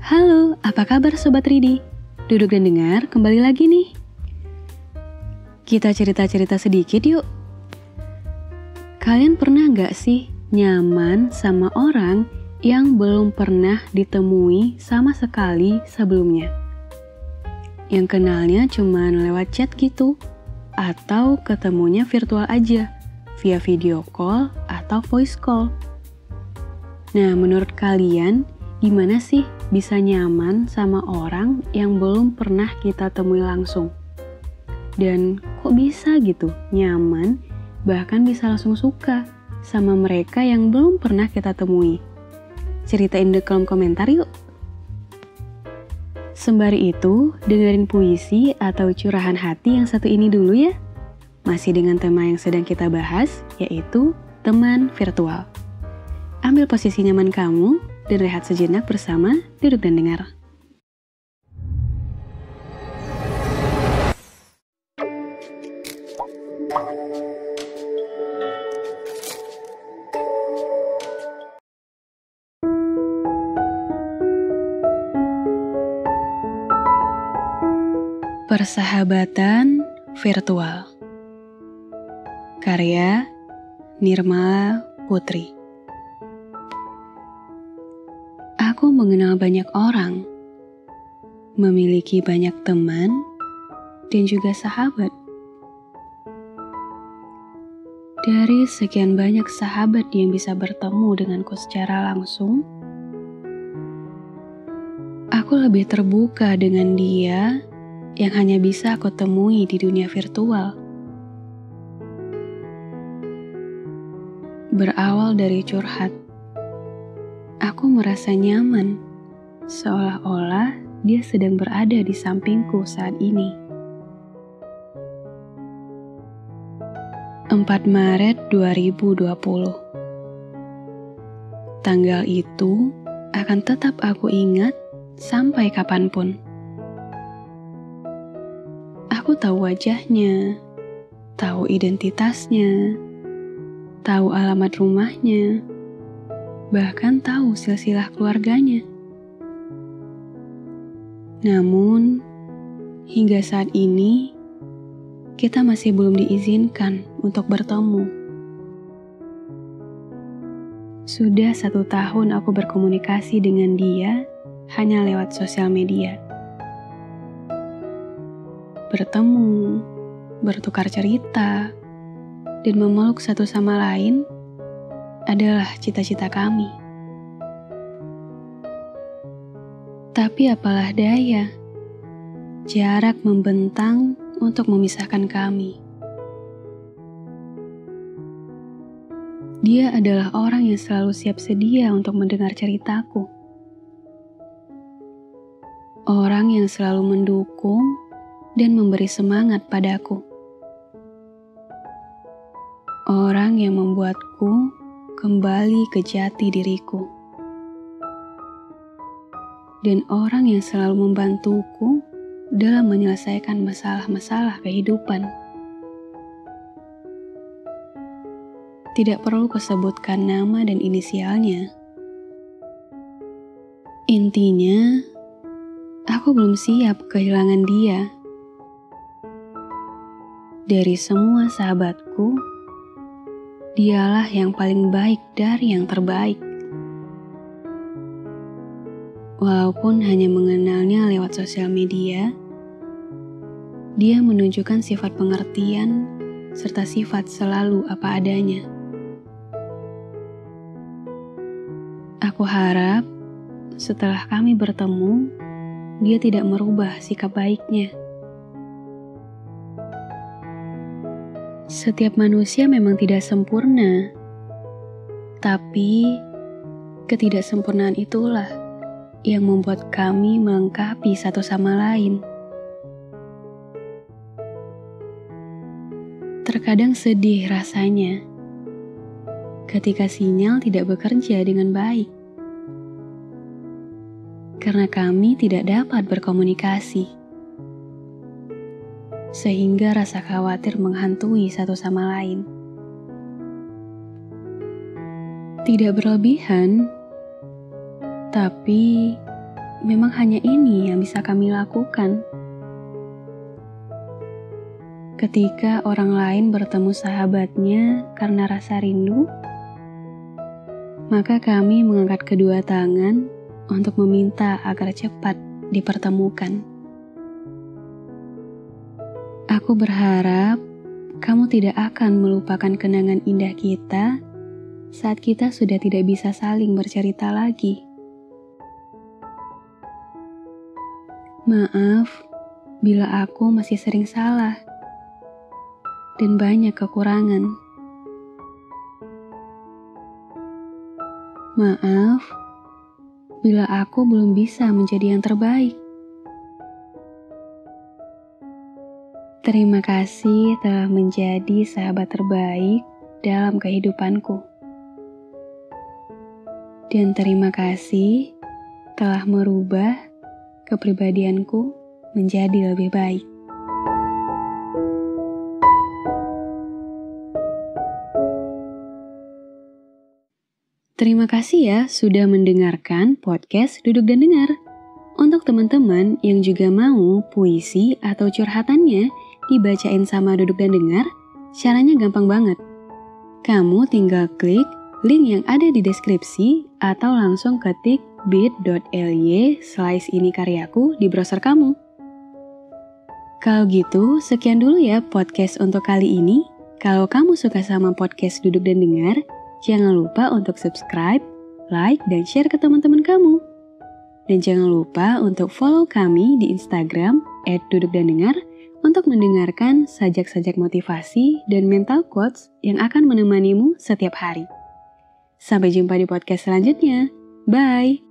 Halo, apa kabar Sobat Ridi? Duduk dan dengar, kembali lagi nih. Kita cerita-cerita sedikit yuk. Kalian pernah nggak sih nyaman sama orang yang belum pernah ditemui sama sekali sebelumnya? Yang kenalnya cuma lewat chat gitu, atau ketemunya virtual aja, via video call atau voice call. Nah, menurut kalian, gimana sih bisa nyaman sama orang yang belum pernah kita temui langsung? Dan kok bisa gitu nyaman, bahkan bisa langsung suka sama mereka yang belum pernah kita temui? Ceritain di kolom komentar yuk! Sembari itu, dengerin puisi atau curahan hati yang satu ini dulu ya. Masih dengan tema yang sedang kita bahas, yaitu teman virtual. Ambil posisi nyaman kamu dan rehat sejenak bersama Duduk dan Dengar. Persahabatan virtual Karya Nirmala Putri mengenal banyak orang, memiliki banyak teman, dan juga sahabat. Dari sekian banyak sahabat yang bisa bertemu denganku secara langsung, aku lebih terbuka dengan dia yang hanya bisa aku temui di dunia virtual. Berawal dari curhat, aku merasa nyaman, seolah-olah dia sedang berada di sampingku saat ini. 4 Maret 2020 Tanggal itu akan tetap aku ingat sampai kapan pun. Aku tahu wajahnya, tahu identitasnya, tahu alamat rumahnya, bahkan tahu silsilah keluarganya. Namun, hingga saat ini, kita masih belum diizinkan untuk bertemu. Sudah satu tahun aku berkomunikasi dengan dia hanya lewat sosial media. Bertemu, bertukar cerita, dan memeluk satu sama lain adalah cita-cita kami. Tapi apalah daya, jarak membentang untuk memisahkan kami. Dia adalah orang yang selalu siap sedia untuk mendengar ceritaku. Orang yang selalu mendukung dan memberi semangat padaku. Orang yang membuatku kembali ke jati diriku. Dan orang yang selalu membantuku dalam menyelesaikan masalah-masalah kehidupan. Tidak perlu kusebutkan nama dan inisialnya. Intinya, aku belum siap kehilangan dia. Dari semua sahabatku, dialah yang paling baik dari yang terbaik. Walaupun hanya mengenalnya lewat sosial media, dia menunjukkan sifat pengertian serta sifat selalu apa adanya. Aku harap setelah kami bertemu, dia tidak merubah sikap baiknya. Setiap manusia memang tidak sempurna, tapi ketidaksempurnaan itulah yang membuat kami melengkapi satu sama lain. Terkadang sedih rasanya ketika sinyal tidak bekerja dengan baik, karena kami tidak dapat berkomunikasi sehingga rasa khawatir menghantui satu sama lain. Tidak berlebihan, tapi memang hanya ini yang bisa kami lakukan. Ketika orang lain bertemu sahabatnya karena rasa rindu, maka kami mengangkat kedua tangan untuk meminta agar cepat dipertemukan. Aku berharap kamu tidak akan melupakan kenangan indah kita saat kita sudah tidak bisa saling bercerita lagi. Maaf bila aku masih sering salah dan banyak kekurangan. Maaf bila aku belum bisa menjadi yang terbaik. Terima kasih telah menjadi sahabat terbaik dalam kehidupanku. Dan terima kasih telah merubah kepribadianku menjadi lebih baik. Terima kasih ya sudah mendengarkan podcast Duduk dan Dengar. Untuk teman-teman yang juga mau puisi atau curhatannya dibacain sama Duduk dan Dengar, caranya gampang banget. Kamu tinggal klik link yang ada di deskripsi atau langsung ketik bit.ly slice ini karyaku di browser kamu. Kalau gitu, sekian dulu ya podcast untuk kali ini. Kalau kamu suka sama podcast Duduk dan Dengar, Jangan lupa untuk subscribe, like, dan share ke teman-teman kamu. Dan jangan lupa untuk follow kami di Instagram @dudukdandengar untuk mendengarkan sajak-sajak motivasi dan mental quotes yang akan menemanimu setiap hari. Sampai jumpa di podcast selanjutnya. Bye.